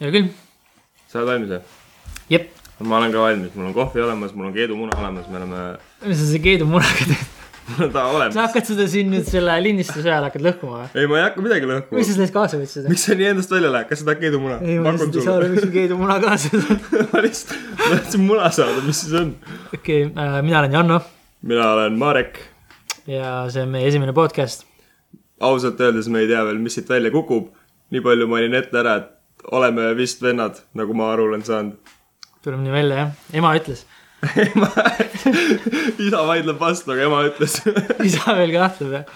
hea küll, sa oled valmis või? jep. ma olen ka valmis, mul on kohvi olemas, mul on keedumuna olemas, me oleme, mis sa selle keedumunaga teed? mul on ta sa olemas. hakkad seda siin nüüd selle lindistuse ajal hakkad lõhkuma või? ei, ma ei hakka midagi lõhkuma miks. sa sellest kaasa võtsid? miks sa nii endast välja lähed, kas sa tahad keedumuna? ei, ma lihtsalt ei saa aru, miks sul keedumuna kaasa on. ma lihtsalt, ma tahtsin muna saada, mis siis on? okei okay,, mina olen Janno mina olen Marek. ja see on meie esimene podcast. ausalt öeldes me ei tea veel, mis siit välja kukub. nii palju mainin ette ära, et oleme vist vennad, nagu ma aru olen saanud. tuleb nii välja jah, ema ütles. isa vaidleb vastu, aga ema ütles. isa veel kahtleb jah.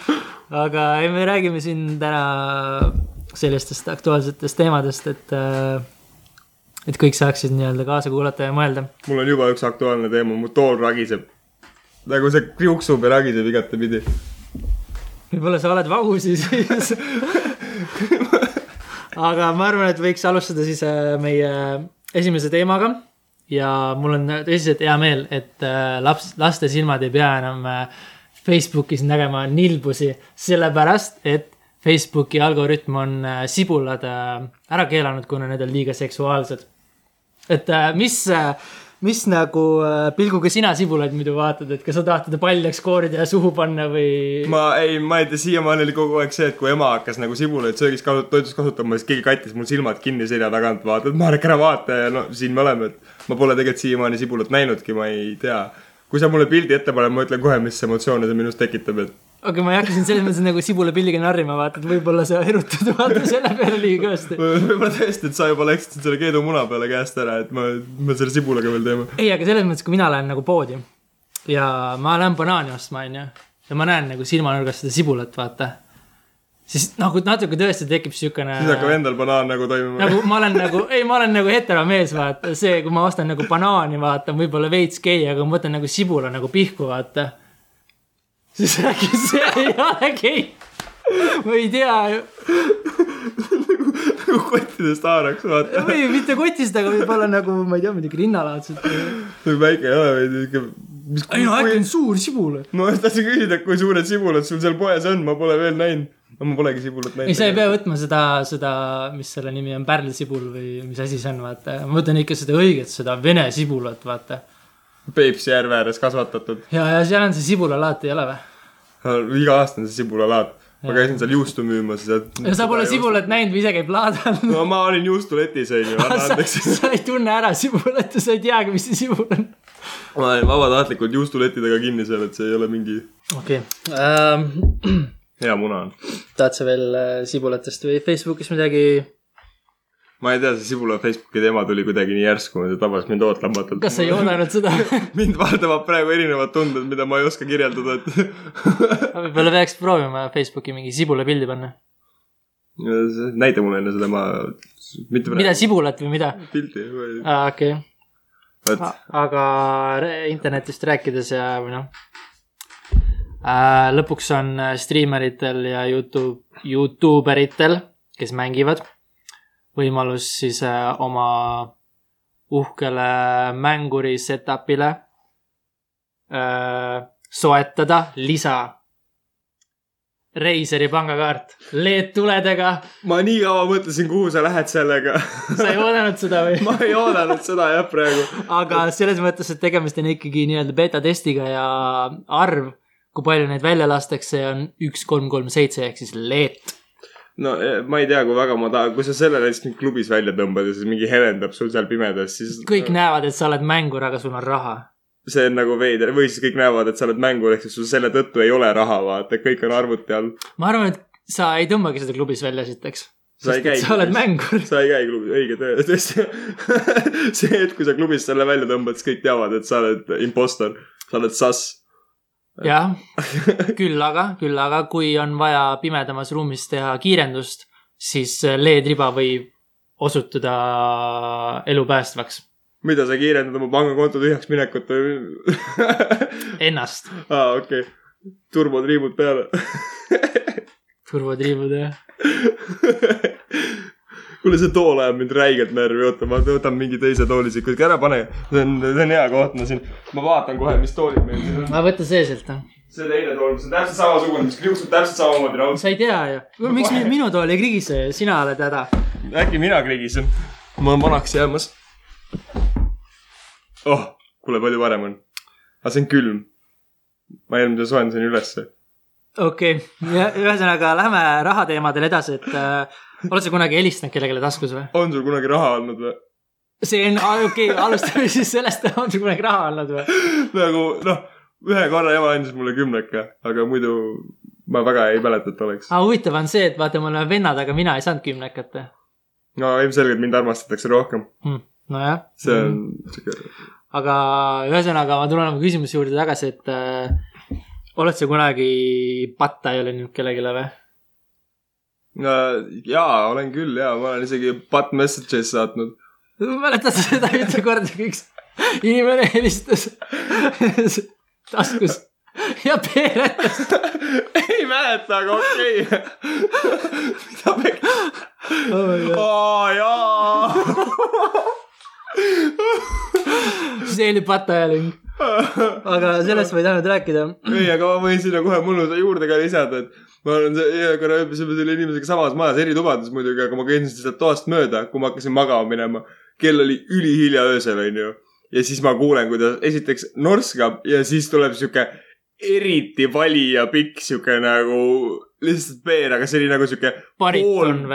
aga ei, me räägime siin täna sellistest aktuaalsetest teemadest, et, et kõik saaksid nii-öelda kaasa kuulata ja mõelda. mul on juba üks aktuaalne teema, mu tool ragiseb. nagu see kriuksub ja ragiseb igatepidi. võib-olla sa oled vagusi siis. Aga ma arvan, et võiks alustada siis äh, meie esimese teemaga. ja mul on tõsiselt hea meel, et äh, laps, laste silmad ei pea enam äh, Facebookis nägema nilbusi, sellepärast et Facebooki algoritm on sibulad ära keelanud, kuna need on liiga seksuaalsed. et mis, mis nagu äh, pilguga sina sibulaid muidu vaatad, et kas sa tahad teda paljaks koorida ja suhu panna või? ma ei, ma ei tea, siiamaani oli kogu aeg see, et kui ema hakkas nagu sibulaid söögis kasu-, toidus kasutama, siis keegi kattis mul silmad kinni selja tagant, vaata, et Marek, ära vaata ja no siin me oleme, et ma pole tegelikult siiamaani sibulat näinudki, ma ei tea. kui sa mulle pildi ette paned, ma ütlen kohe, mis emotsioone see minus tekitab, et aga ma ei hakka sind selles mõttes nagu sibulapilliga narrima, vaata, et võib-olla sa erutad vaata selle peale liiga kõvasti. võib-olla tõesti, et sa juba läksid selle keedumuna peale käest ära, et ma, me selle sibulaga veel teeme. ei, aga selles mõttes, kui mina lähen nagu poodi ja ma lähen banaani ostma, onju, ja ma näen nagu silmanurgas seda sibulat, vaata, siis nagu natuke tõesti tekib siukene. siis hakkab endal banaan nagu toimima nagu ma olen nagu, ei, ma olen nagu heteromees, vaata, see, kui ma ostan nagu banaani, vaata, võib-olla veits gei, aga ma võtan nagu sibula nagu pihku, vaata. Siis äkki see ei ole gei. ma ei tea nagu kottidest haaraks, vaata. või mitte kotist, aga võib-olla nagu, ma ei tea, midagi rinnalaadset. nagu väike ei ole, vaid ikka. ei no äkki on suur sibul. ma tahtsin küsida, kui suured sibulad sul seal poes on, ma pole veel näinud. ma polegi sibulat näinud. ei, sa ei pea võtma seda, seda, mis selle nimi on, pärlsibul või mis asi see on, vaata. ma võtan ikka seda õiget, seda vene sibulat, vaata. Peipsi järve ääres kasvatatud. ja, ja seal on see sibulalaat, ei ole või? iga aasta on see sibulalaat. ma käisin seal juustu müümas ja. ja sa pole sibulat näinud või ise käib laadal. no ma olin juustuletis onju, anna sa, andeks. sa ei tunne ära sibulat ja sa ei teagi, mis see sibul on. ma olin vabatahtlikult juustulettidega kinni seal, et see ei ole mingi okei okay. ähm. hea muna on. tahad sa veel äh, sibulatest või Facebookis midagi? Ma ei tea, see sibula Facebooki teema tuli kuidagi nii järsku, see tabas mind ootamatult. kas sa ei oodanud seda? mind valdavad praegu erinevad tunded, mida ma ei oska kirjeldada, et võib-olla peaks proovima Facebooki mingi sibula pildi panna. näita mulle enne seda, ma mitte mida, sibulat või mida? pilti, aa, okei. vot aga internetist rääkides ja või noh. lõpuks on äh, striimeritel ja Youtube, Youtube eritel, kes mängivad, võimalus siis äh, oma uhkele mänguri setup'ile äh, soetada lisa. Reiseri pangakaart, LED-tuledega, ma nii kaua mõtlesin, kuhu sa lähed sellega. sa ei oodanud seda või? ma ei oodanud seda jah praegu. aga selles mõttes, et tegemist on ikkagi nii-öelda beeta testiga ja arv, kui palju neid välja lastakse, on üks, kolm, kolm, seitse ehk siis leet. No eh, ma ei tea, kui väga ma tahan, kui sa selle lihtsalt klubis välja tõmbad ja siis mingi helendab sul seal pimedas, siis. kõik näevad, et sa oled mängur, aga sul on raha. see on nagu veider või siis kõik näevad, et sa oled mängur, ehk siis sul selle tõttu ei ole raha, vaata, kõik on arvuti all. ma arvan, et sa ei tõmbagi seda klubis välja esiteks. Sa ei käi sa oled klubis. mängur. sa ei käi klubis, õige töö, tõesti. see hetk, kui sa klubist selle välja tõmbad, siis kõik teavad, et sa oled impostor, sa oled sass. Jah, küll aga, küll aga kui on vaja pimedamas ruumis teha kiirendust, siis LED-riba võib osutuda elupäästvaks. mida sa kiirendad oma pangakonto tühjaks minekut või? Ennast. aa, okei okay.. turbotriibud peale. turvatriibud jah. kuule, see tool ajab mind räigelt närvi, oota, ma võtan mingi teise tooli siit, kuulge ära pane. see on, see on hea koht, ma siin, ma vaatan kohe, mis toolid meil siin on. ma võtan see sealt noh. see teine tool, see on täpselt samasugune, mis kriuksub täpselt samamoodi raudselt. sa ei tea ju. miks mi- minu tool ei krigise, sina oled häda. äkki mina krigisen? ma olen vanaks jäämas. oh, kuule, palju parem on. aga see on külm. ma eelmise soojendasin ülesse. okei okay., ühesõnaga lähme rahateemadel edasi, et äh, oled sa kunagi helistanud kellelegi taskus või? on sul kunagi raha olnud või? see on, okei okay,, alustame siis sellest, on sul kunagi raha olnud või? nagu noh, ühe korra ema andis mulle kümneka, aga muidu ma väga ei mäleta, et oleks. aga huvitav on see, et vaata, me oleme vennad, aga mina ei saanud kümnekat no ilmselgelt mind armastatakse rohkem. hm.. nojah. see on siuke, aga ühesõnaga, ma tulen oma küsimuse juurde tagasi, et äh, oled sa kunagi patta jõudnud kellelegi või? jaa, olen küll ja ma olen isegi butt messages saatnud. mäletad seda ühte korda, kui üks inimene helistas taskus ja peeretas. ei mäleta, aga okei okay.. mida me, aa jaa. see oli patajäling, aga sellest ma ei tahtnud rääkida. ei, aga ma võin sinna kohe mõnusa juurde ka lisada, et ma olen ühe korra ööbisime selle inimesega samas majas, eri tubades muidugi, aga ma käisin sealt toast mööda, kui ma hakkasin magama minema. kell oli ülihilja öösel, onju. ja siis ma kuulen, kuidas esiteks norskab ja siis tuleb sihuke eriti vali ja pikk sihuke nagu lihtsalt peen, aga see oli nagu sihuke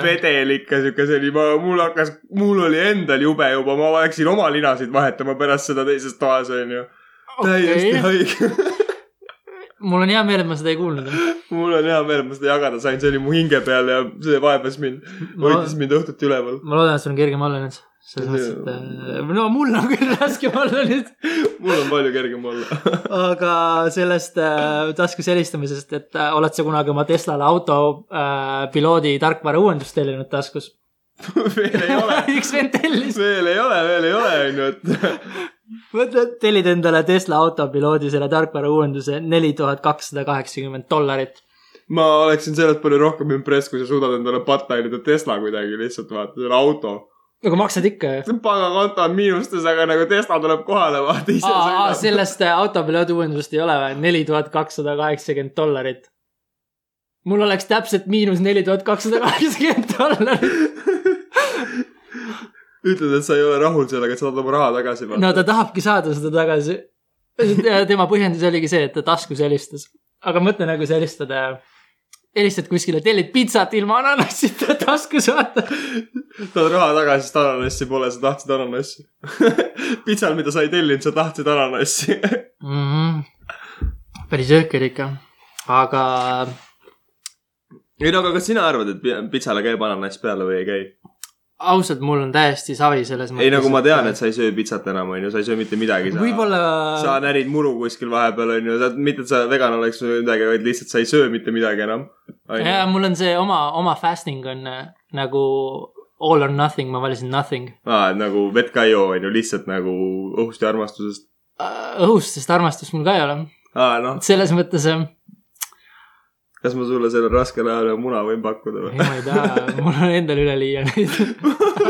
vedel ikka sihuke, see oli, ma, mul hakkas, mul oli endal jube juba, ma läksin oma linasid vahetama pärast seda teises toas, onju. täiesti okei, haige. mul on hea meel, et ma seda ei kuulnud. mul on hea meel, et ma seda jagada sain, see oli mu hinge peal ja see vaevas mind, hoidis mind õhtuti üleval. ma loodan, et sul on kergem olla nüüd. selles mõttes, et no mul on küll raskem olla nüüd. mul on palju kergem olla. aga sellest äh, taskus helistamisest, et äh, oled sa kunagi oma Teslale auto äh, piloodi tarkvara uuendust tellinud taskus? veel ei ole, üks vend tellis, veel ei ole, veel ei ole, onju, et mõtle, tellid endale Tesla autopiloodi selle tarkvara uuenduse neli tuhat kakssada kaheksakümmend dollarit. ma oleksin sellest palju rohkem impress, kui sa suudad endale patainida Tesla kuidagi lihtsalt vaata, selle auto. aga maksad ikka ju. pangakonto on miinustes, aga nagu Tesla tuleb kohale, vaata ise aa, sõidab. sellest äh, autopiloodi uuendust ei ole või? neli tuhat kakssada kaheksakümmend dollarit. mul oleks täpselt miinus neli tuhat kakssada kaheksakümmend dollarit. ütled, et sa ei ole rahul sellega, et sa tahad oma raha tagasi no ta tahabki saada seda tagasi. tema põhjendus oligi see, et ta taskus helistada. aga mõtle nagu sa helistad, helistad kuskile, tellid pitsat ilma ananassita taskus, vaata. tahad raha tagasi, sest ananassi pole, sa tahtsid ananassi. pitsal, mida sa ei tellinud, sa tahtsid ananassi. mm. -hmm. päris jõhker ikka, aga ei no aga kas sina arvad, et pi- pitsale käib ananass peale või ei käi? ausalt, mul on täiesti savi selles ei, nagu ma tean, et sa ei söö pitsat enam, onju, sa ei söö mitte midagi. võib-olla sa närid muru kuskil vahepeal, onju, sa, mitte et sa vegan oleks või midagi, vaid lihtsalt sa ei söö mitte midagi enam. ja mul on see oma, oma fasting on äh, nagu all or nothing, ma valisin nothing. aa, et nagu vett ka ei joo, onju, lihtsalt nagu õhust ja armastusest. õhust, sest armastust mul ka ei ole. aa, noh, selles mõttes, ei kas ma sulle sellel raskel ajal ühe muna võin pakkuda või? ma ei taha, mul on endal üleliia neid.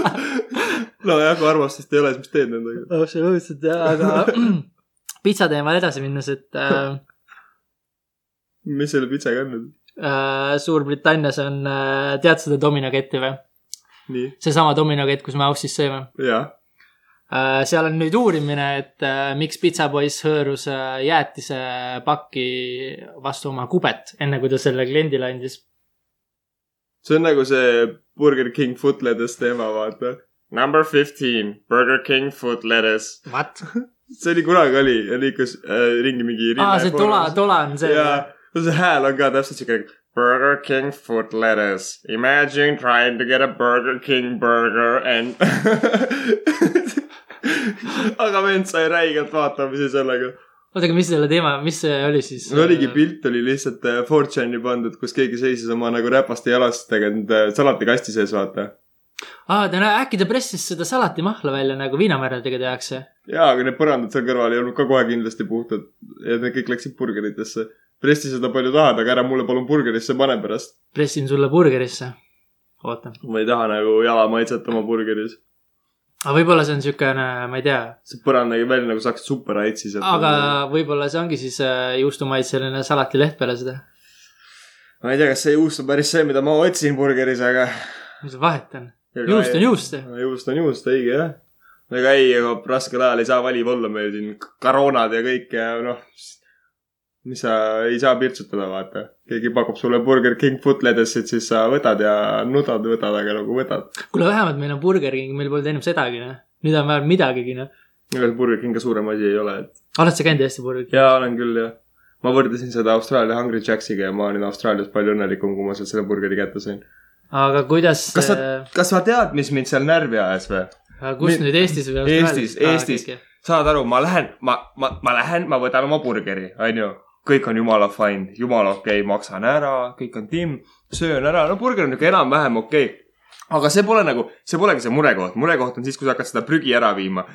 nojah, kui armastust ei ole, siis mis teed nendega? absoluutselt jah, aga pitsa teemal edasi minnes, et äh, mis selle pitsaga on nüüd? äh, Suurbritannias on äh,, tead seda Domino ketti või? nii, seesama Domino kett, kus me Aussis sõime jah. äh,. seal on nüüd uurimine, et äh, miks pitsapoiss hõõrus äh, jäätisepakki vastu oma kubet, enne kui ta selle kliendile andis. see on nagu see Burger King foot lettuce teema, vaata. Number fifteen, Burger King foot lettuce. What? see oli kunagi oli, ikka äh, ringi mingi. aa, see tola, tola on see. ja, see hääl on ka täpselt siuke. Burger King foot lettuce. Imagine trying to get a Burger King burger and aga vend sai räigelt vaatamisi sellega. oota, aga mis selle teema, mis see oli siis? no oligi pilt oli lihtsalt äh, 4chan'i pandud, kus keegi seisis oma nagu räpaste jalastega nende salatikasti sees, vaata. aa, ta, äkki ta pressis seda salatimahla välja nagu viinamärdadega tehakse. jaa, aga need põrandad seal kõrval ei olnud ka kohe kindlasti puhtad. ja need kõik läksid burgeritesse. pressi seda palju tahad, aga ära mulle palun burgerisse pane pärast. pressin sulle burgerisse. oota, ma ei taha nagu jala maitset oma burgeris. Aga võib-olla see on siukene, ma ei tea, põrand nägi välja nagu saaks superaitsi sealt. aga võib-olla see ongi siis äh, juustumaitseline salatileht peale seda. ma ei tea, kas see juust on päris see, mida ma otsin burgeris, aga mis vahet on? juust on juust. juust on juust, õige jah. aga ei, ega raskel ajal ei saa valiv olla meil siin koroonad ja kõik ja noh, sa ei saa pirtsutada, vaata. keegi pakub sulle Burger King footledes'it, siis sa võtad ja nudad, võtad, aga nagu võtad. kuule, vähemalt meil on Burger King, meil polnud ennem sedagi, noh. nüüd on vähemalt midagigi, noh. ega see Burger King ka suurem asi ei ole, et. oled sa käinud Eesti Burger Kingis? jaa, olen küll jah. ma võrdlesin seda Austraalia Hungry Jacksiga ja ma olin Austraalias palju õnnelikum, kui ma sealt selle burgeri kätte sain. aga kuidas, kas sa, kas sa tead, mis mind seal närvi ajas või? kus nüüd Eestis või Austraalias? Eestis, Eestis. saad aru, ma lähen, ma, ma, ma lähen, ma võtan oma burgeri, onju. Kõik on jumala fine, jumala okei okay,, maksan ära, kõik on timm, söön ära, no burger on niuke enam-vähem okei okay.. aga see pole nagu, see polegi see murekoht, murekoht on siis, kui sa hakkad seda prügi ära viima.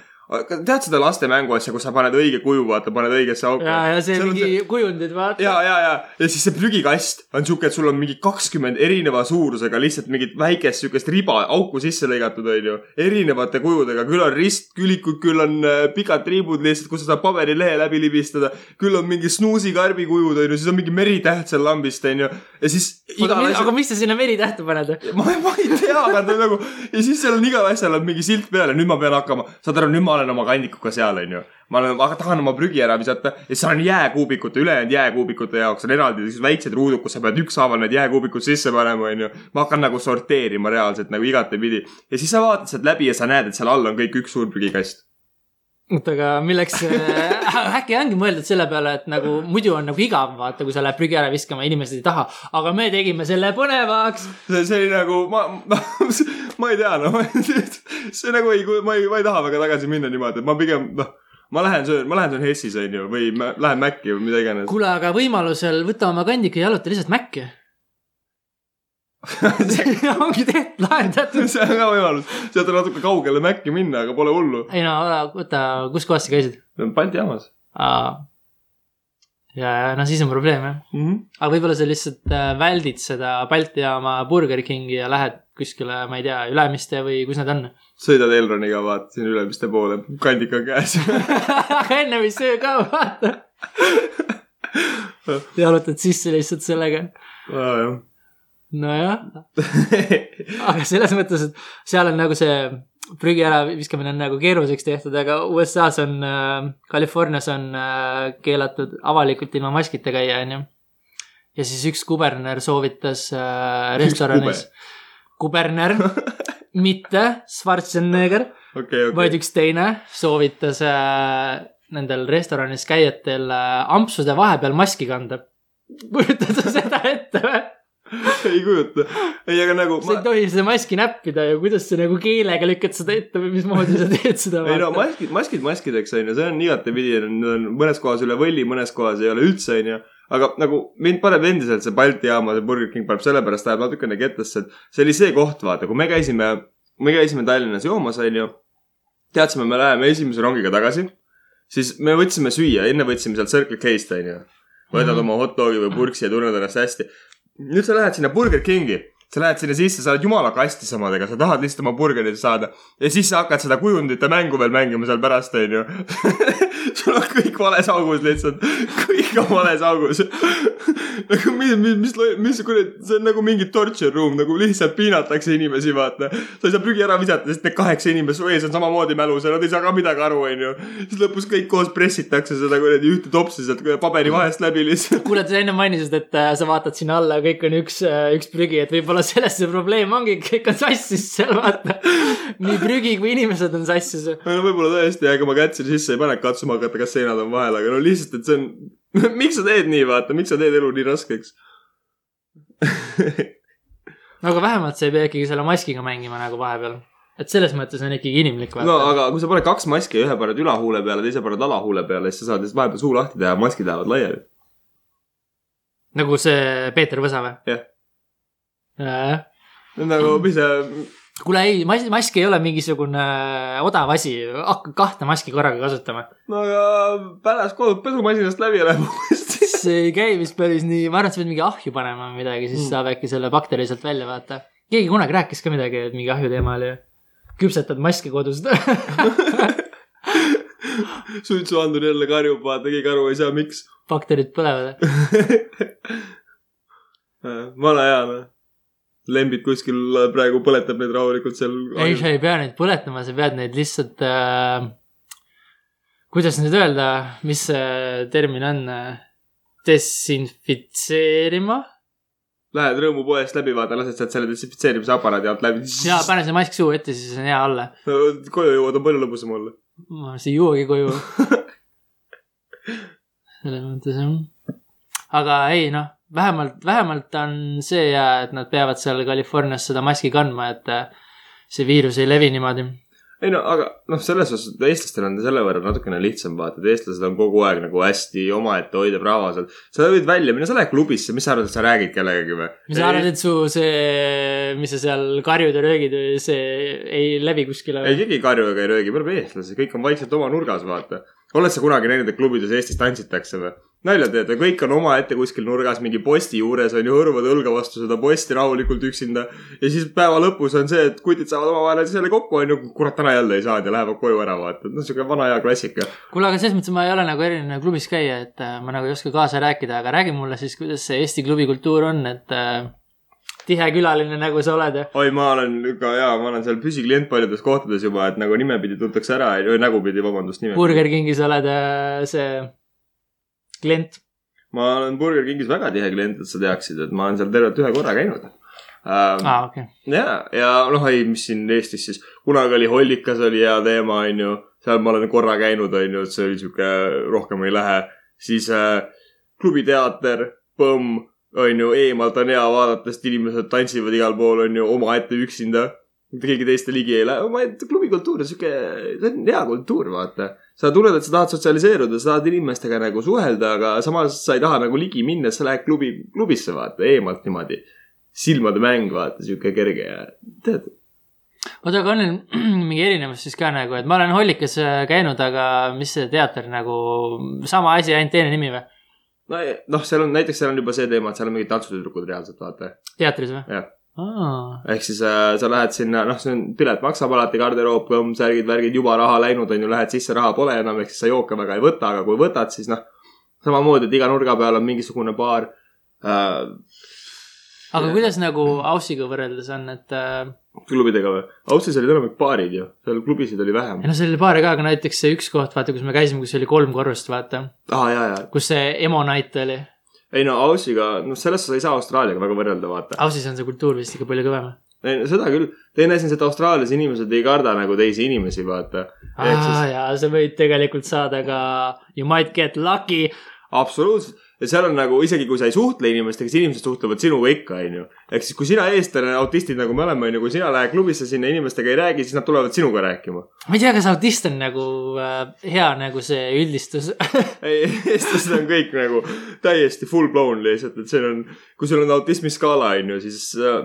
Tead seda laste mänguasja, kus sa paned õige kuju, vaata, paned õigesse auku. ja, ja see mingi kujundid, vaata. ja, ja, ja, ja siis see prügikast on siuke, et sul on mingi kakskümmend erineva suurusega lihtsalt mingit väikest siukest riba, auku sisse lõigatud, onju. erinevate kujudega, küll on ristkülikud, küll on äh, pikad triibud lihtsalt, kus sa saad paberilehe läbi libistada. küll on mingi snuusikarbi kujud, onju, siis on mingi meritäht seal lambist, onju. ja siis igal aga asjal, miks sa sinna meritähte paned? ma, ma ei tea, aga ta nagu ja siis seal on igal asjal on mingi silt peal ja nüüd ma pean hakkama, saad aru, nüüd ma olen oma kandikuga seal, onju. ma olen, ma tahan oma prügi ära visata ja siis on jääkuubikute, ülejäänud jääkuubikute jaoks on eraldi sellised väiksed ruudud, kus sa pead ükshaaval need jääkuubikud sisse panema, onju. ma hakkan nagu sorteerima reaalselt nagu igatepidi ja siis sa vaatad sealt läbi ja sa näed, et seal all on kõik üks suur prügikast. oota, aga milleks äh, äkki ongi mõeldud selle peale, et nagu muidu on nagu igav, vaata, kui sa lähed prügi ära viskama, inimesed ei taha. aga me tegime selle põnevaks. see, see oli nagu, ma, ma, ma ei tea, noh, see nagu ei, ma ei, ma ei taha väga tagasi minna niimoodi, et ma pigem, noh, ma lähen söön, ma lähen söön Hessis, onju, või ma lähen Maci või mida iganes. kuule, aga võimalusel võta oma kandika ja jaluta lihtsalt Maci. ongi tehtud, lahendatud. see on ka võimalus, sealt on natuke kaugele Maci minna, aga pole hullu. ei no, võta, kus kohas sa käisid? Balti jaamas ja, ja no siis on probleem jah. mm. -hmm. aga võib-olla sa lihtsalt äh, väldid seda Balti jaama Burger Kingi ja lähed kuskile, ma ei tea, Ülemiste või kus nad on. sõidad Elroniga, vaata siin Ülemiste poole, kandik on käes. ennem ei söö ka, vaata. jalutad sisse lihtsalt sellega. Nojah, aga selles mõttes, et seal on nagu see prügi äraviskamine on nagu keeruliseks tehtud, aga USA-s on äh,, Californias on äh, keelatud avalikult ilma maskita käia, onju. ja siis üks kuberner soovitas äh, restoranis, kuberner, mitte Schwarzenegger, okei, vaid okei. üks teine soovitas äh, nendel restoranis käijatel äh, ampsude vahepeal maski kanda. kujutad sa seda ette või? ei kujuta. ei, aga nagu sa ei ma..., tohi seda maski näppida ja kuidas sa nagu keelega lükkad seda ette või mismoodi sa teed seda. ei no maskid, maskid maskideks onju, see on igatepidi, need on mõnes kohas üle võlli, mõnes kohas ei ole üldse onju. aga nagu mind paneb endiselt see Balti jaama, see Burger King paneb sellepärast ajab natukene kettasse, et see oli see koht, vaata, kui me käisime, me käisime Tallinnas joomas onju. teadsime, me läheme esimese rongiga tagasi, siis me võtsime süüa, enne võtsime sealt Circle K-st onju. võtad Mhm. oma hot dogi või purksi ja tunned ennast hästi. Nüüd sa lähed sinna Burger Kingi sa lähed sinna sisse, sa oled jumala kastis omadega, sa tahad lihtsalt oma burgerit saada ja siis sa hakkad seda kujundite mängu veel mängima seal pärast, onju. sul on kõik vales augus lihtsalt, kõik on vales augus. nagu mis, mis, mis, mis kurat, see on nagu mingi torture room, nagu lihtsalt piinatakse inimesi, vaata. sa ei saa prügi ära visata, sest need kaheksa inimest su ees on samamoodi mälus ja nad ei saa ka midagi aru, onju. siis lõpus kõik koos pressitakse seda kuradi ühte topsi sealt paberi vahest läbi lihtsalt. kuule, sa enne mainisid, et äh, sa vaatad sinna alla ja kõik on üks, üks prügi, et võib-olla selles see probleem ongi, kõik on sassis seal, vaata. nii prügi kui inimesed on sassis. no võib-olla tõesti, ega ma kätt sinna sisse ei pane, katsuma hakata, kas seinad on vahel, aga no lihtsalt, et see on, miks sa teed nii, vaata, miks sa teed elu nii raskeks? aga vähemalt sa ei pea ikkagi selle maskiga mängima nagu vahepeal. et selles mõttes on ikkagi inimlik, no aga kui sa paned kaks maski ühe paned ülahuule peale, teise paned alahuule peale, siis sa saad lihtsalt vahepeal suu lahti teha, maskid lähevad laiali. nagu see Peeter Võsa või? Jah. jah. nagu, mis see, kuule ei, mas-, mask ei ole mingisugune odav asi, hakka kahte maski korraga kasutama. no aga pärast kodud pesumasinast läbi läheb uuesti. see ei käi vist päris nii, ma arvan, et sa pead mingi ahju panema või midagi, siis Mm. saab äkki selle bakteri sealt välja vaata. keegi kunagi rääkis ka midagi, et mingi ahju teema oli. küpsetad maski kodus. suitsuandur jälle karjub, vaata, keegi aru ei saa, miks. bakterid põlevad. vana hea, noh. Lembid kuskil praegu põletab neid rahulikult seal. ei, sa ei pea neid põletama, sa pead neid lihtsalt äh,, kuidas nüüd öelda, mis see termin on äh,, desinfitseerima Lähed rõõmupoest läbi, vaata, lased sealt selle desinfitseerimise aparaadi alt läbi. ja pane see mask suu ette, siis on hea olla. koju jõuad, on palju lõbusam olla. ma vist ei jõuagi koju. selles mõttes jah. aga ei noh, vähemalt, vähemalt on see ja, et nad peavad seal Californias seda maski kandma, et äh, see viirus ei levi niimoodi. ei no aga noh, selles osas eestlastel on selle võrra natukene lihtsam vaata, et eestlased on kogu aeg nagu hästi omaette hoidev rahvas olnud. sa võid välja minna, sa lähed klubisse, mis sa arvad, et sa räägid kellegagi või? mis sa arvad, et su see, mis sa seal karjud ja röögid, see ei levi kuskile ei, keegi ei karju ega ei röögi, me oleme eestlased, kõik on vaikselt oma nurgas, vaata. oled sa kunagi näinud, et klubides Eestis tantsitakse või? Nalja teete, kõik on omaette kuskil nurgas mingi posti juures on ju, hõõruvad õlga vastu seda posti rahulikult üksinda. ja siis päeva lõpus on see, et kutid saavad omavahel jälle kokku, on ju, kurat, täna jälle ei saanud ja lähevad koju ära, vaata. noh, siuke vana hea klassika. kuule, aga selles mõttes ma ei ole nagu eriline klubis käia, et äh, ma nagu ei oska kaasa rääkida, aga räägi mulle siis, kuidas see Eesti klubikultuur on, et äh, tihe külaline nagu sa oled ja oi, ma olen ka jaa, ma olen seal püsiklient paljudes kohtades juba, et nagu nimepidi tuntakse ära, või nägupidi, vabandust. Burger Kingis oled äh, see klient. ma olen Burger Kingis väga tihe klient, et sa teaksid, et ma olen seal tervelt ühe korra käinud ähm,. aa, okei. ja, ja noh, ei, mis siin Eestis siis, kunagi oli Hollikas oli hea teema, onju. seal ma olen korra käinud, onju, et see oli sihuke, rohkem ei lähe. siis äh, klubiteater, põmm, onju, eemalt on hea vaadata, sest inimesed tantsivad igal pool, onju, omaette üksinda. keegi teiste ligi ei lähe, omaette klubikultuur on sihuke, see on hea kultuur, vaata. Sa tunned, et sa tahad sotsialiseeruda, sa tahad inimestega nagu suhelda, aga samas sa ei taha nagu ligi minna, sa lähed klubi, klubisse, vaata, eemalt niimoodi silmade mäng, vaata, sihuke kerge ja tead. oota, aga on neil mingi erinevus siis ka nagu, et ma olen Hollikas äh, käinud, aga mis see teater nagu, sama asi, ainult teine nimi või? no noh, seal on näiteks seal on juba see teema, et seal on mingid tantsutüdrukud reaalselt, vaata. teatris või? jah, aa, ehk siis äh, sa lähed sinna, noh, see on, pilet maksab alati, garderoob, kõmm, särgid, värgid, juba raha läinud on ju, lähed sisse, raha pole enam, ehk siis sa jooke väga ei võta, aga kui võtad, siis noh, samamoodi, et iga nurga peal on mingisugune baar äh,. aga kuidas nagu Aussiga võrreldes on, et äh, klubidega või? Austis olid enamik baarid ju, seal klubisid oli vähem noh, seal oli paari ka, aga näiteks see üks koht, vaata, kus me käisime, kus oli kolm korrust, vaata, aa ah,, ja, ja. kus see emo night oli. Ei no Aussiga, noh, selles sa ei saa Austraaliaga väga võrrelda, vaata. Aussis on see kultuur vist ikka palju kõvem. ei no seda küll. teine asi on see, et Austraalias inimesed ei karda nagu teisi inimesi, vaata. aa siis jaa, sa võid tegelikult saada ka you might get lucky. absoluutselt. Ja seal on nagu isegi kui sa ei suhtle inimestega, siis inimesed suhtlevad sinuga ikka, onju. ehk siis, kui sina eestlane, autistid nagu me oleme, onju, kui sina lähed klubisse sinna inimestega ei räägi, siis nad tulevad sinuga rääkima. ma ei tea, kas autist on nagu äh, hea nagu see üldistus ei, eestlased on kõik nagu täiesti full blown lihtsalt, et seal on, kui sul on autismiskaala, onju, siis äh,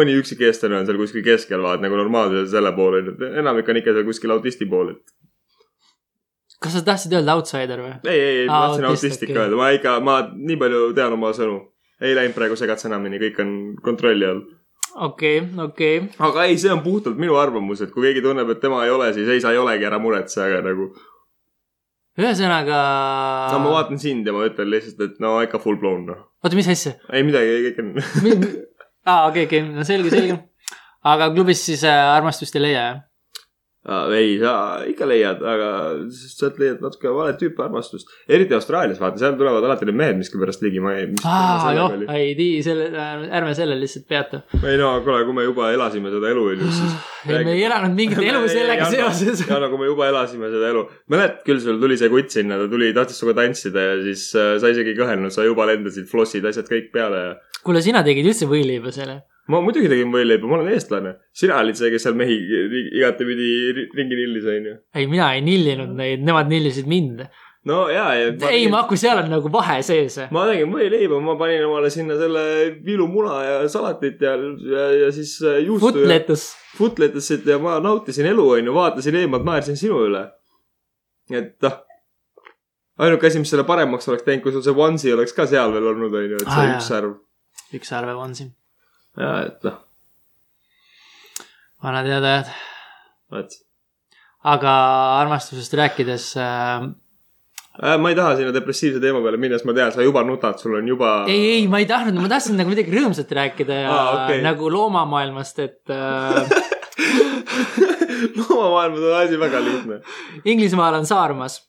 mõni üksik eestlane on seal kuskil keskel, vaat nagu normaalselt selle pool, onju. enamik on ikka seal kuskil autisti pool, et kas sa tahtsid öelda outsider või? ei, ei, ei, ma tahtsin autist, autist ikka okei. öelda, ma ikka, ma nii palju tean oma sõnu. ei läinud praegu segatsenamini, kõik on kontrolli all. okei, okei. aga ei, see on puhtalt minu arvamus, et kui keegi tunneb, et tema ei ole, siis ei, sa ei olegi, ära muretse, aga nagu. ühesõnaga. no ma vaatan sind ja ma ütlen lihtsalt, et no ikka full blown noh. oota, mis asja? ei midagi, kõik on. aa, okei, okei, no selge, selge. aga klubis siis äh, armastust ei leia, jah? ei, sa ikka leiad, aga sealt leiad natuke vale tüüpi armastust. eriti Austraalias, vaata, seal tulevad alati need mehed miskipärast ligi, ma ei. aa, joh, ei tii, selle, ärme sellel lihtsalt peatu. ei no kuule, kui me juba elasime seda elu, onju, siis. ei, me ei elanud mingit elu sellega seoses. ja nagu me juba elasime seda elu. mäletad küll, sul tuli see kutt sinna, ta tuli, tahtis sinuga tantsida ja siis äh, sa isegi ei kõhelnud, sa juba lendasid, flossid, asjad kõik peale ja. kuule, sina tegid üldse võileiba selle? Ma muidugi tegin võileiba, ma olen eestlane. sina olid see, kes seal mehi igatepidi ri- ringi nillis, onju. ei, mina ei nillinud neid, nemad nillisid mind. no ja, ja. ei, Maku, seal on nagu vahe sees. ma tegin võileiba, ma panin omale sinna selle viilumuna ja salatit ja, ja, ja siis äh, juustu ja Footletus. footletessit ja ma nautisin elu, onju, vaatasin eemalt, naersin sinu üle. et noh, ainuke asi, mis selle paremaks oleks teinud, kui sul see onesie oleks ka seal veel olnud, onju, et see ah, üks särv. üks arve on siin. ja, et noh, vanad head ajad. vot. aga armastusest rääkides äh,, äh,. ma ei taha sinna depressiivse teema peale minna, sest ma tean, sa juba nutad, sul on juba. ei, ei, ma ei tahtnud, ma tahtsin nagu midagi rõõmsat rääkida ja Aa, okei. nagu loomamaailmast, et äh, loomamaailmas on asi väga lihtne. Inglismaal on Saarmas.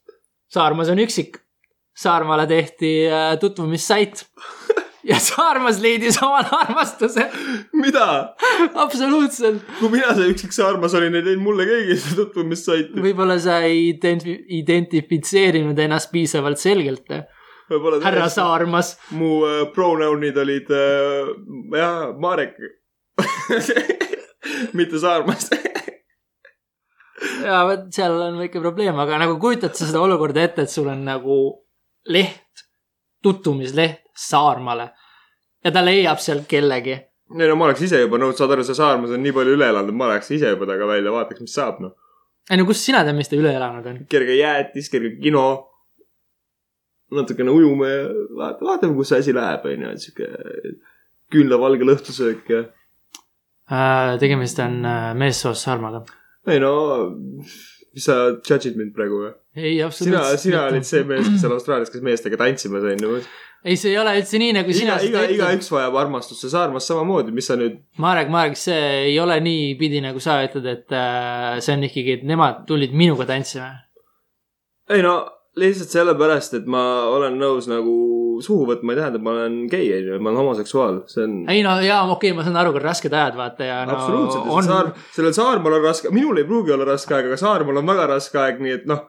Saarmas on üksik. Saarmaale tehti äh, tutvumissait ja Saarmas leidis omale armastuse. mida? absoluutselt. kui mina see üksik saarmas olin, ei teinud mulle keegi seda tutvumisssaiti. võib-olla sa ei identi- identifitseerinud ennast piisavalt selgelt, võib-olla härra Saarmas. mu äh, pronounid olid äh, jah, Marek. mitte Saarmas. ja vot seal on väike probleem, aga nagu kujutad sa seda olukorda ette, et sul on nagu leht, tutvumisleht Saarmaale ja ta leiab sealt kellegi. ei no ma oleks ise juba nõus, saad aru, see Saarmas on nii palju üle elanud, ma läheks ise juba taga välja, vaataks, mis saab noh. ei no kust sina tead, mis ta üle elanud on? kerge jäätis, kerge kino. natukene ujume ja vaata, vaatame, kus see asi läheb, onju, et sihuke küünlavalge lõhtusöök ja. Äh, tegemist on äh, meessoost Saarmaga. ei no, mis sa judge'id mind praegu või? ei, sina, absoluutselt. sina olid see mees, kes seal Austraalias käis meestega tantsimas, onju. ei, see ei ole üldse nii, nagu sina iga, iga, igaüks vajab armastust, see Saarmas samamoodi, mis sa nüüd. Marek, Marek, see ei ole niipidi, nagu sa ütled, et äh, see on ikkagi, et nemad tulid minuga tantsima. ei no lihtsalt sellepärast, et ma olen nõus nagu suhu võtma, ei tähenda, et ma olen gei, onju, ma olen homoseksuaal, see on. ei no jaa, okei okay,, ma saan aru, kui rasked ajad, vaata ja no absoluutselt, on saar, sellel Saarmaal on raske, minul ei pruugi olla raske aeg, aga Saarmaal on väga raske aeg, nii et noh,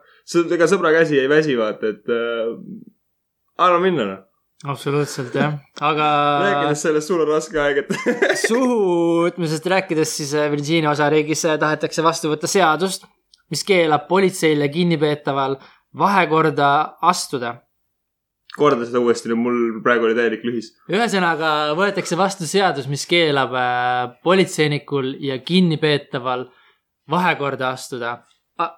ega sõbra käsi ei väsi, vaata, et äh, anna minna noh. absoluutselt jah, aga rääkides sellest, sul on raske aeg, et suhuvõtmisest rääkides, siis äh, Virginia osariigis äh, tahetakse vastu võtta seadust, mis keelab politseil ja kinnipeetaval vahekorda astuda. korda seda uuesti, mul praegu oli täielik lühis. ühesõnaga võetakse vastu seadus, mis keelab äh, politseinikul ja kinnipeetaval vahekorda astuda.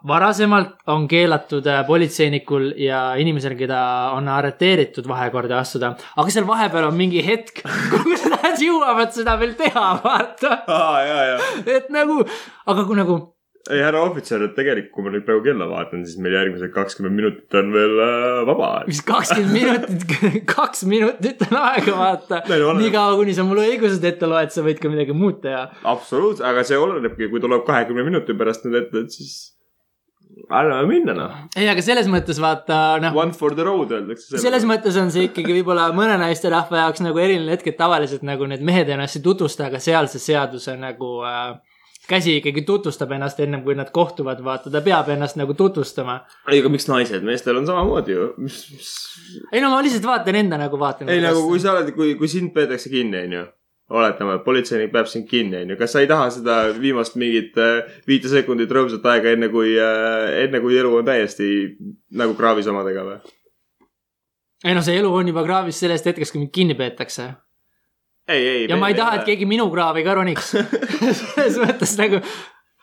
varasemalt on keelatud äh, politseinikul ja inimesel, keda on arreteeritud, vahekorda astuda, aga seal vahepeal on mingi hetk, kus nad jõuavad seda veel teha, vaata. et nagu, aga kui nagu ei, härra ohvitser, et tegelikult, kui ma nüüd praegu kella vaatan, siis meil järgmised kakskümmend minutit on veel äh, vaba aeg. mis kakskümmend minutit, kaks minutit on aega, vaata no. niikaua, kuni sa mulle õigused ette loed, sa võid ka midagi muud teha. absoluutselt, aga see olenebki, kui tuleb kahekümne minuti pärast nüüd ette, et siis anname minna noh. ei, aga selles mõttes vaata, noh, One for the road öeldakse. selles mõttes on see ikkagi võib-olla mõne naisterahva jaoks nagu eriline hetk, et tavaliselt nagu need mehed ennast ei tutvusta, aga seal see seaduse nagu äh, käsi ikkagi tutvustab ennast ennem kui nad kohtuvad, vaata, ta peab ennast nagu tutvustama. ei, aga miks naised, meestel on samamoodi ju. ei no ma lihtsalt vaatan enda nagu vaatan. ei nagu, kui sa oled, kui, kui sind peetakse kinni, onju. oletame, et politseinik peab sind kinni, onju. kas sa ei taha seda viimast mingit äh, viite sekundit rõõmsat aega, enne kui äh,, enne kui elu on täiesti nagu kraavis omadega või? ei no see elu on juba kraavis sellest hetkest, kui mind kinni peetakse ei, ei. ja ma ei taha, et. keegi minu kraavi ka roniks. selles mõttes nagu,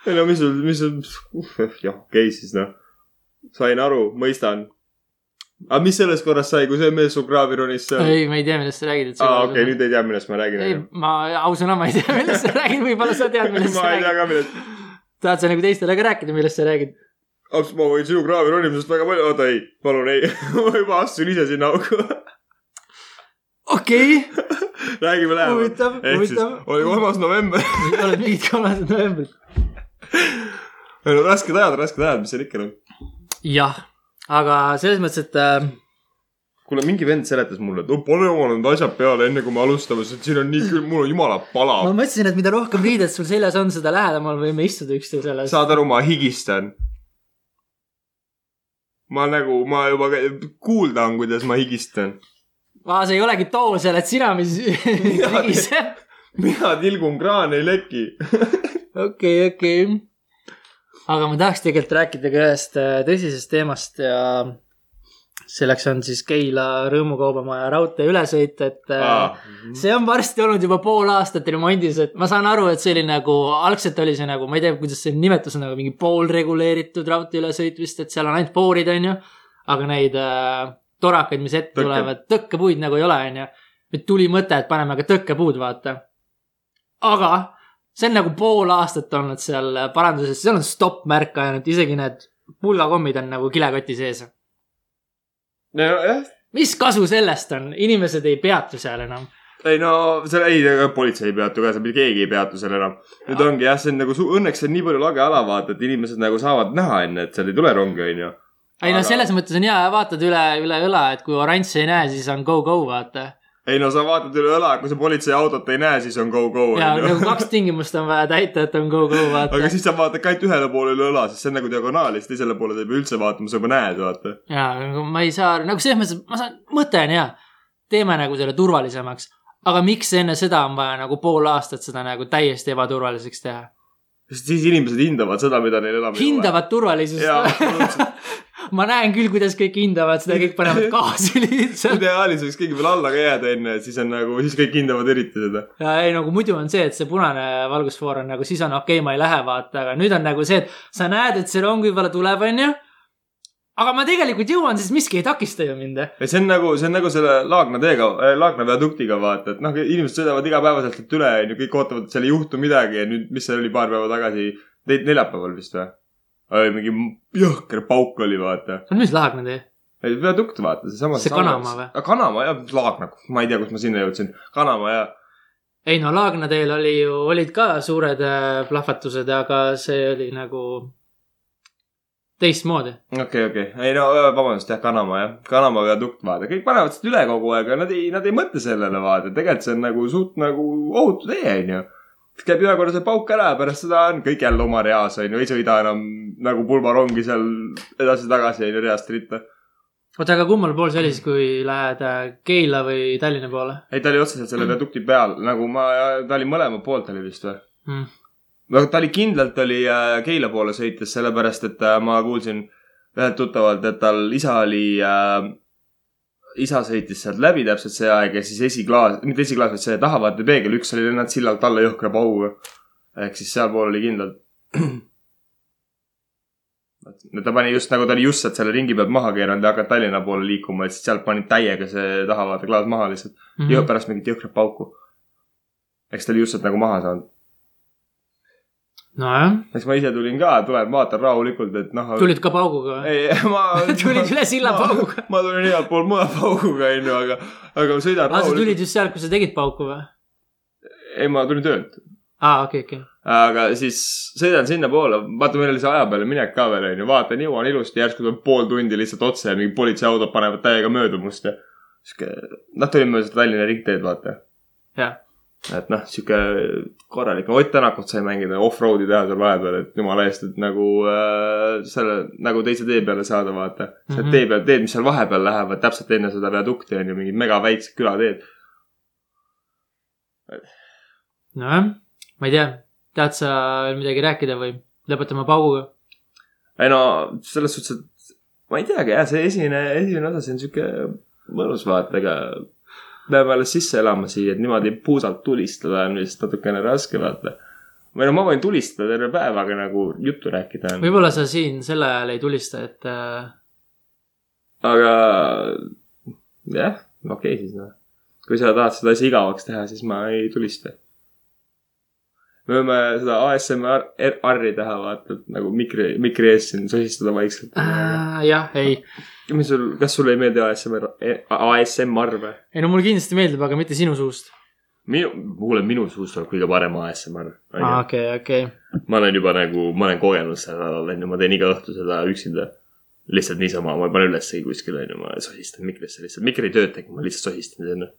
ei no mis sul, mis sul, jah, okei siis noh. sain aru, mõistan. aga mis selles korras sai, kui see mees sul kraavi ronis seal? ei, ma ei tea, millest sa räägid. aa, okei, nüüd ei tea, millest ma räägin. ei, ma ausõna, ma ei tea, millest sa räägid, võib-olla sa tead, millest sa ma ei tea räägid. ka millest. tahad sa nagu teistele ka rääkida, millest sa räägid? ma võin sinu kraavi ronimisest väga palju, oota ei, palun ei, ma juba astusin ise sinna auku. Okei okay., räägime lähemalt. Ehk siis oli kolmas november. oled mingid kolmandad novembrid. ei no rasked ajad, rasked ajad, mis seal ikka noh. jah, aga selles mõttes, et äh, kuule, mingi vend seletas mulle, et no pane oma need asjad peale, enne kui me alustame, sest siin on nii külm, mul on jumala ma palav. mõtlesin, et mida rohkem riided sul seljas on, seda lähedamal võime istuda üksteisele. saad aru, ma higistan. ma nagu, ma juba kuulda on, kuidas ma higistan. aa, see ei olegi too, see oled sina, mis higiseb. mina tilgun, kraan ei leki. okei, okei. aga ma tahaks tegelikult rääkida ka ühest äh, tõsisest teemast ja selleks on siis Keila Rõõmukaubamaja raudtee ülesõit, et äh, see on varsti olnud juba pool aastat remondis, et ma saan aru, et see oli nagu, algselt oli see nagu, ma ei tea, kuidas see nimetus on, nagu mingi poolreguleeritud raudteeülesõit vist, et seal on ainult foorid, onju. aga neid äh, torakaid, mis ette Tõkke- tulevad, tõkkepuid nagu ei ole, onju. et tuli mõte, et paneme ka tõkkepuud, vaata. aga see on nagu pool aastat olnud seal paranduses, seal on stopp-märk ainult, isegi need pulgakommid on nagu kilekoti sees. nojah, mis kasu sellest on, inimesed ei peatu seal enam. ei no seal ei, politsei ei peatu ka, seal keegi ei peatu seal enam. nüüd ongi jah, see on nagu, õnneks on nii palju lage ala, vaata, et inimesed nagu saavad näha enne, et seal ei tule rongi, onju. Ei no Aga- selles mõttes on hea, vaatad üle, üle õla, et kui oranži ei näe, siis on go go, vaata. ei no sa vaatad üle õla, kui sa politseiautot ei näe, siis on go go, ja nagu kaks tingimust on vaja täita, et on go go, vaata aga. siis sa vaatad ka ainult ühele poole üle õla, sest see on nagu diagonaal ja siis teisele poole sa ei pea üldse vaatama, sa juba näed, vaata. ja nagu ma ei saa, nagu selles mõttes, ma saan, mõte on hea. teeme nagu selle turvalisemaks. aga miks enne seda on vaja nagu pool aastat seda nagu täiesti ebaturvaliseks teha? Sest siis inimesed hindavad seda, mida neil enam hindavad turvalisust. ma näen küll, kuidas kõik hindavad seda, kõik panevad gaasi lihtsalt. ideaalis võiks keegi veel alla ka jääda enne, et siis on nagu, siis kõik hindavad eriti seda. ja ei nagu muidu on see, et see punane valgusfoor on nagu siis on okei okay,, ma ei lähe vaata, aga nüüd on nagu see, et sa näed, et see rong võib-olla tuleb, onju. Aga ma tegelikult jõuan, sest miski ei takista ju mind. ja see on nagu, see on nagu selle Laagna teega, Laagna viaduktiga vaata, et noh, inimesed sõidavad igapäevaselt sealt üle, onju, kõik ootavad, et seal ei juhtu midagi ja nüüd, mis see oli paar päeva tagasi, neljapäeval vist või? mingi jõhker pauk oli, vaata. mis Laagna tee? viadukt, vaata, seesama. See Kanamaa või?? Kanamaa jah, Laagna, ma ei tea, kust ma sinna jõudsin. Kanamaa jah. ei no Laagna teel oli ju, olid ka suured äh, plahvatused, aga see oli nagu teistmoodi. okei, okei, ei no vabandust jah, Kanamaa jah, Kanamaa viadukt vaata, kõik panevad sealt üle kogu aeg, aga nad ei, nad ei mõtle sellele vaata, tegelikult see on nagu suht nagu ohutu tee onju. siis käib ühe korra see pauk ära ja pärast seda on kõik jälle oma reas onju, ei sõida enam nagu pulmarongi seal edasi-tagasi onju reast ritta. oota, aga kummal pool see oli siis, kui lähed äh, Keila või Tallinna poole ei, ta oli otseselt selle viadukti peal, nagu ma, ta oli mõlema poolt oli vist või? mm.? Aga ta oli kindlalt oli äh, Keila poole sõites, sellepärast et äh, ma kuulsin ühelt tuttavalt, et tal isa oli äh,, isa sõitis sealt läbi täpselt see aeg ja siis esiklaas, mitte esiklaas, vaid see tahavaatepeegel, üks oli lennanud sillalt alla jõhkra pauguga. ehk siis sealpool oli kindlalt. ta pani just nagu ta oli just sealt selle ringi pealt maha keeranud ja hakanud Tallinna poole liikuma, et siis sealt pani täiega see tahavaateklaas maha lihtsalt mm. -hmm. pärast mingit jõhkrat pauku. eks ta oli just sealt nagu maha saanud. nojah, eks ma ise tulin ka, tulen vaatan rahulikult, et noh. tulid ka pauguga ei, ma. tulid üle silla pauguga. ma tulin igalt poolt mujalt pauguga, onju, aga, aga ma sõidan aa, sa tulid rahulikult. just sealt, kus sa tegid pauku või? ei, ma tulin töölt. aa, okei, okei. aga siis sõidan sinnapoole, vaata, meil oli see aja peale minek ka veel, onju, vaatan, jõuan ilusti, järsku tuleb pool tundi lihtsalt otse ja mingid politseiautod panevad täiega mööda must ja. sihuke, noh, tulime mööda Tallinna ringteed, vaata. jah, et noh, sihuke korralik, no Ott Tänakut sai mängida off-road'i teha seal vahepeal, et jumala eest, et nagu äh, selle, nagu teise tee peale saada, vaata. Mm. -hmm. tee peal, teed, mis seal vahepeal lähevad täpselt enne seda viadukti on ju mingid megaväiksed külateed. nojah, ma ei tea, tahad sa veel midagi rääkida või lõpetame pauguga? ei no selles suhtes, et ma ei teagi jah, see esimene, esimene osa, see on sihuke mõnus vaata, ega peame alles sisse elama siia, et niimoodi puusalt tulistada on vist natukene raske vaata. või no ma võin tulistada terve päev, aga nagu juttu rääkida on. võib-olla sa siin sel ajal ei tulista, et äh, aga jah, okei okay, siis noh. kui sa tahad seda asja igavaks teha, siis ma ei tulista. me võime seda ASMR-i teha, vaata, nagu mikri, mikri ees siin sosistada vaikselt äh,. jah, ei, mis sul, kas sulle ei meeldi ASMR, ASMR või? ei no mulle kindlasti meeldib, aga mitte sinu suust. minu, kuule, minu suust tuleb kõige parem ASMR. aa, okei, okei. ma olen juba nagu, ma olen kogenud seda, onju, ma teen iga õhtu seda üksinda. lihtsalt niisama, ma panen ülesse kuskile, onju, ma sosistan mikrisse lihtsalt, mikri ei töötagi, ma lihtsalt sosistan sinna.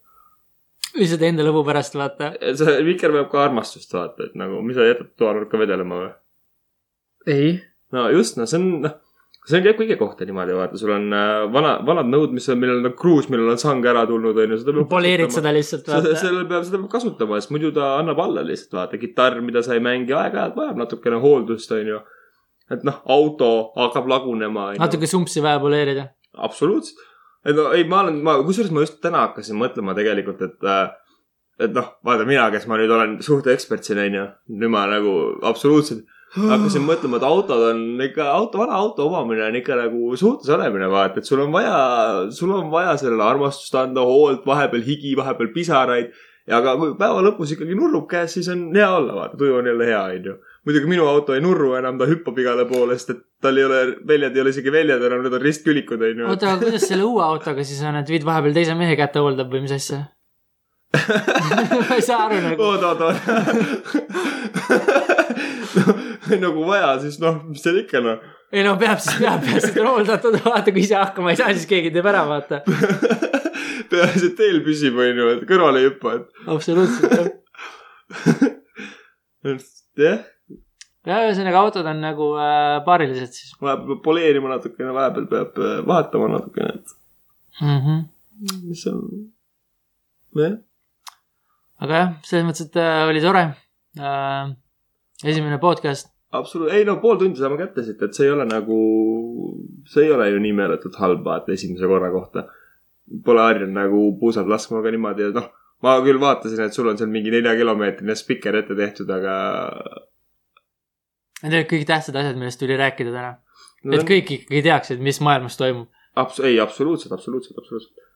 lihtsalt enda lõbu pärast, vaata. see mikker vajab ka armastust, vaata, et nagu, mis sa jätad toanurka vedelema või? ei. no just, no see on, noh, see on käib kõige kohta niimoodi, vaata, sul on äh, vana, vanad nõud, mis on, millel on kruus, millel on sang ära tulnud, onju, seda peab poleerid seda lihtsalt, vaata. selle peab, seda peab kasutama, sest muidu ta annab alla lihtsalt, vaata, kitarr, mida sa ei mängi, aeg-ajalt vajab natukene hooldust, onju. et noh, auto hakkab lagunema, natuke sumpsi vaja poleerida. absoluutselt. et no ei, ma olen, ma, kusjuures ma just täna hakkasin mõtlema tegelikult, et äh, et noh, vaata mina, kes ma nüüd olen suhteekspert siin onju, nüüd ma nagu absoluutselt hakkasin mõtlema, et autod on ikka, auto, vana auto omamine on ikka nagu suhtes olemine, vaata, et sul on vaja, sul on vaja sellele armastust anda, hoolt, vahepeal higi, vahepeal pisaraid. ja aga kui päeva lõpus ikkagi nurrub käes, siis on hea olla, vaata, tuju on jälle hea, onju. muidugi minu auto ei nurru enam, ta hüppab igale poole, sest et tal ei ole, väljad ei ole isegi väljad enam, need on ristkülikud, onju. oota, aga kuidas selle uue autoga siis on, et viid vahepeal teise mehe kätte hooldab või mis asja? ma ei saa aru nagu. oot, oot, oot. nagu vaja, siis noh, mis seal ikka noh. ei no peab siis, peab, peab seda hooldatud, vaata kui ise hakkama ei saa, siis keegi teeb ära, vaata. peaasi, et teel püsib, onju, et kõrvale ei hüppa, absoluutselt jah. et jah, ja ühesõnaga autod on nagu äh, paarilised siis vahepeal peab poleerima natukene, vahepeal peab äh, vahetama natukene, et mm. -hmm. mis on, jah. Aga jah, selles mõttes, et äh, oli tore äh,. esimene podcast, absoluutselt, ei no pool tundi saame kätte siit, et see ei ole nagu, see ei ole ju nii meeletult halb vaata esimese korra kohta. Pole harjunud nagu puusalt laskma ka niimoodi, et noh, ma küll vaatasin, et sul on seal mingi neljakilomeetrine spikker ette tehtud, aga need olid kõik tähtsad asjad, millest tuli rääkida täna. no, et kõik ikkagi teaksid, mis maailmas toimub. abs-, ei absoluutselt, absoluutselt, absoluutselt.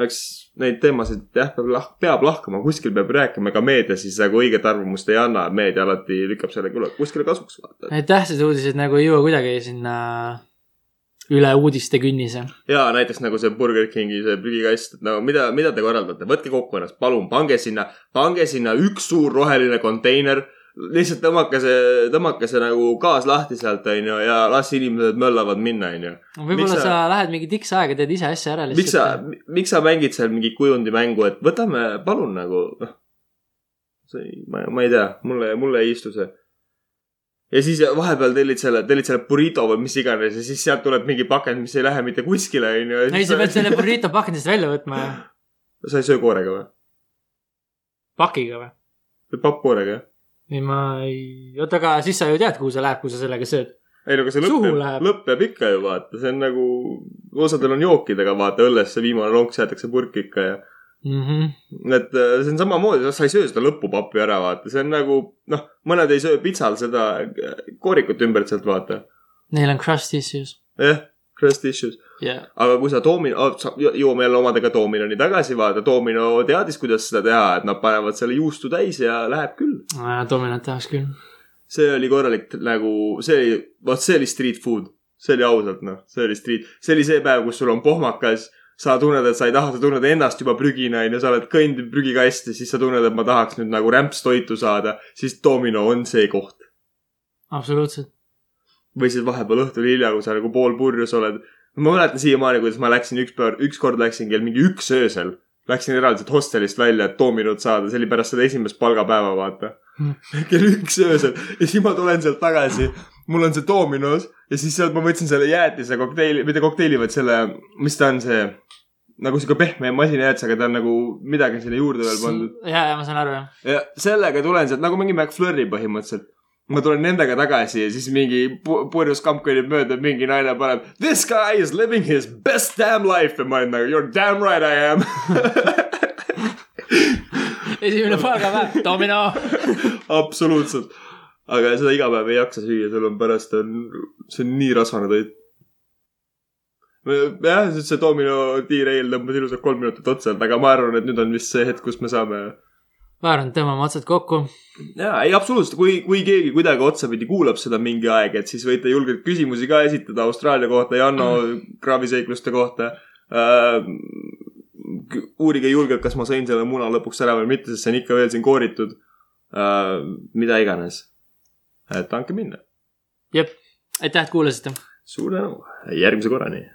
Eks neid teemasid jah, peab lah-, peab lahkama, kuskil peab rääkima, ega meedia siis nagu õiget arvamust ei anna, meedia alati lükkab selle kuskile kasuks. Need tähtsad uudised nagu ei jõua kuidagi sinna üle uudiste künnise. ja näiteks nagu see Burger Kingi see prügikast, et no mida, mida te korraldate, võtke kokku ennast, palun pange sinna, pange sinna üks suur roheline konteiner. Lihtsalt tõmmake see, tõmmake see nagu gaas lahti sealt, onju, ja las inimesed möllavad minna, onju. võib-olla sa... sa- lähed mingi tiks aega, teed ise asja ära miks sa lihtsalt., miks sa mängid seal mingi kujundimängu, et võtame, palun nagu, noh. see ei, ma, ma ei tea, mulle, mulle ei istu see. ja siis vahepeal tellid selle, tellid selle burrito või mis iganes ja siis sealt tuleb mingi pakend, mis ei lähe mitte kuskile, onju. ei, sa pead selle burrito pakendist välja võtma ja sa ei söö koorega või? pakiga või? või pappkoorega? ei, ma ei, oota, aga siis sa ju tead, kuhu see läheb, kui sa sellega sööd. ei no aga see lõpp jääb ikka ju vaata, see on nagu, osadel on jookidega vaata õllest see viimane lonks jäetakse purki ikka ja Mm -hmm. et äh, see on samamoodi, sa ei söö seda lõpupappi ära, vaata, see on nagu noh, mõned ei söö pitsal seda äh, koorikut ümbert sealt, vaata. Neil on crust issues. jah, crust issues. jah, aga kui sa Domino oh,, jõuame jälle omadega Dominoni tagasi, vaata, Domino teadis, kuidas seda teha, et nad panevad selle juustu täis ja läheb küll. dominant tahaks küll. see oli korralik nagu, see oli, vot see oli street food. see oli ausalt noh, see oli street, see oli see päev, kus sul on pohmakas, sa tunned, et sa ei taha, sa tunned ennast juba prügina onju, sa oled kõndinud prügikasti, siis sa tunned, et ma tahaks nüüd nagu rämpstoitu saada, siis Domino on see koht. absoluutselt. Või siis vahepeal õhtul hilja, kui sa nagu poolpurjus oled. ma mäletan siiamaani, kuidas ma läksin üks päev, ükskord läksin kell mingi üks öösel. Läksin eraldiselt hostelist välja, et Dominot saada, see oli pärast seda esimest palgapäeva, vaata. kell üks öösel ja siis ma tulen sealt tagasi. mul on see Dominos ja siis sealt ma võtsin selle jäätise kokteili, mitte kokteili, vaid selle, mis ta on see, nagu sihuke pehme masinajäätis, aga ta on nagu midagi sinna juurde veel pandud. ja, ja ma saan aru jah. ja sellega tulen sealt nagu mingi McFlurry põhimõtteliselt. Ma tulen nendega tagasi ja siis mingi pu- purjus kamp kõnnib mööda, mingi naine paneb This guy is living his best damn life ja ma olen nagu you are damn right I am. esimene palgapäev, domino. absoluutselt. aga seda iga päev ei jaksa süüa, sul on pärast on, see on nii rasvane toit. jah, see domino tiireil tõmbas ilusalt kolm minutit otsa, aga ma arvan, et nüüd on vist see hetk, kus me saame et tõmbame otsad kokku. jaa, ei absoluutselt, kui, kui keegi kuidagi otsapidi kuulab seda mingi aeg, et siis võite julgelt küsimusi ka esitada Austraalia kohta, Janno kraaviseikluste kohta äh,. uurige julgelt, kas ma sõin selle muna lõpuks ära või mitte, sest see on ikka veel siin kooritud äh,. mida iganes. et andke minna. jep, aitäh, et kuulasite. suur tänu, järgmise korrani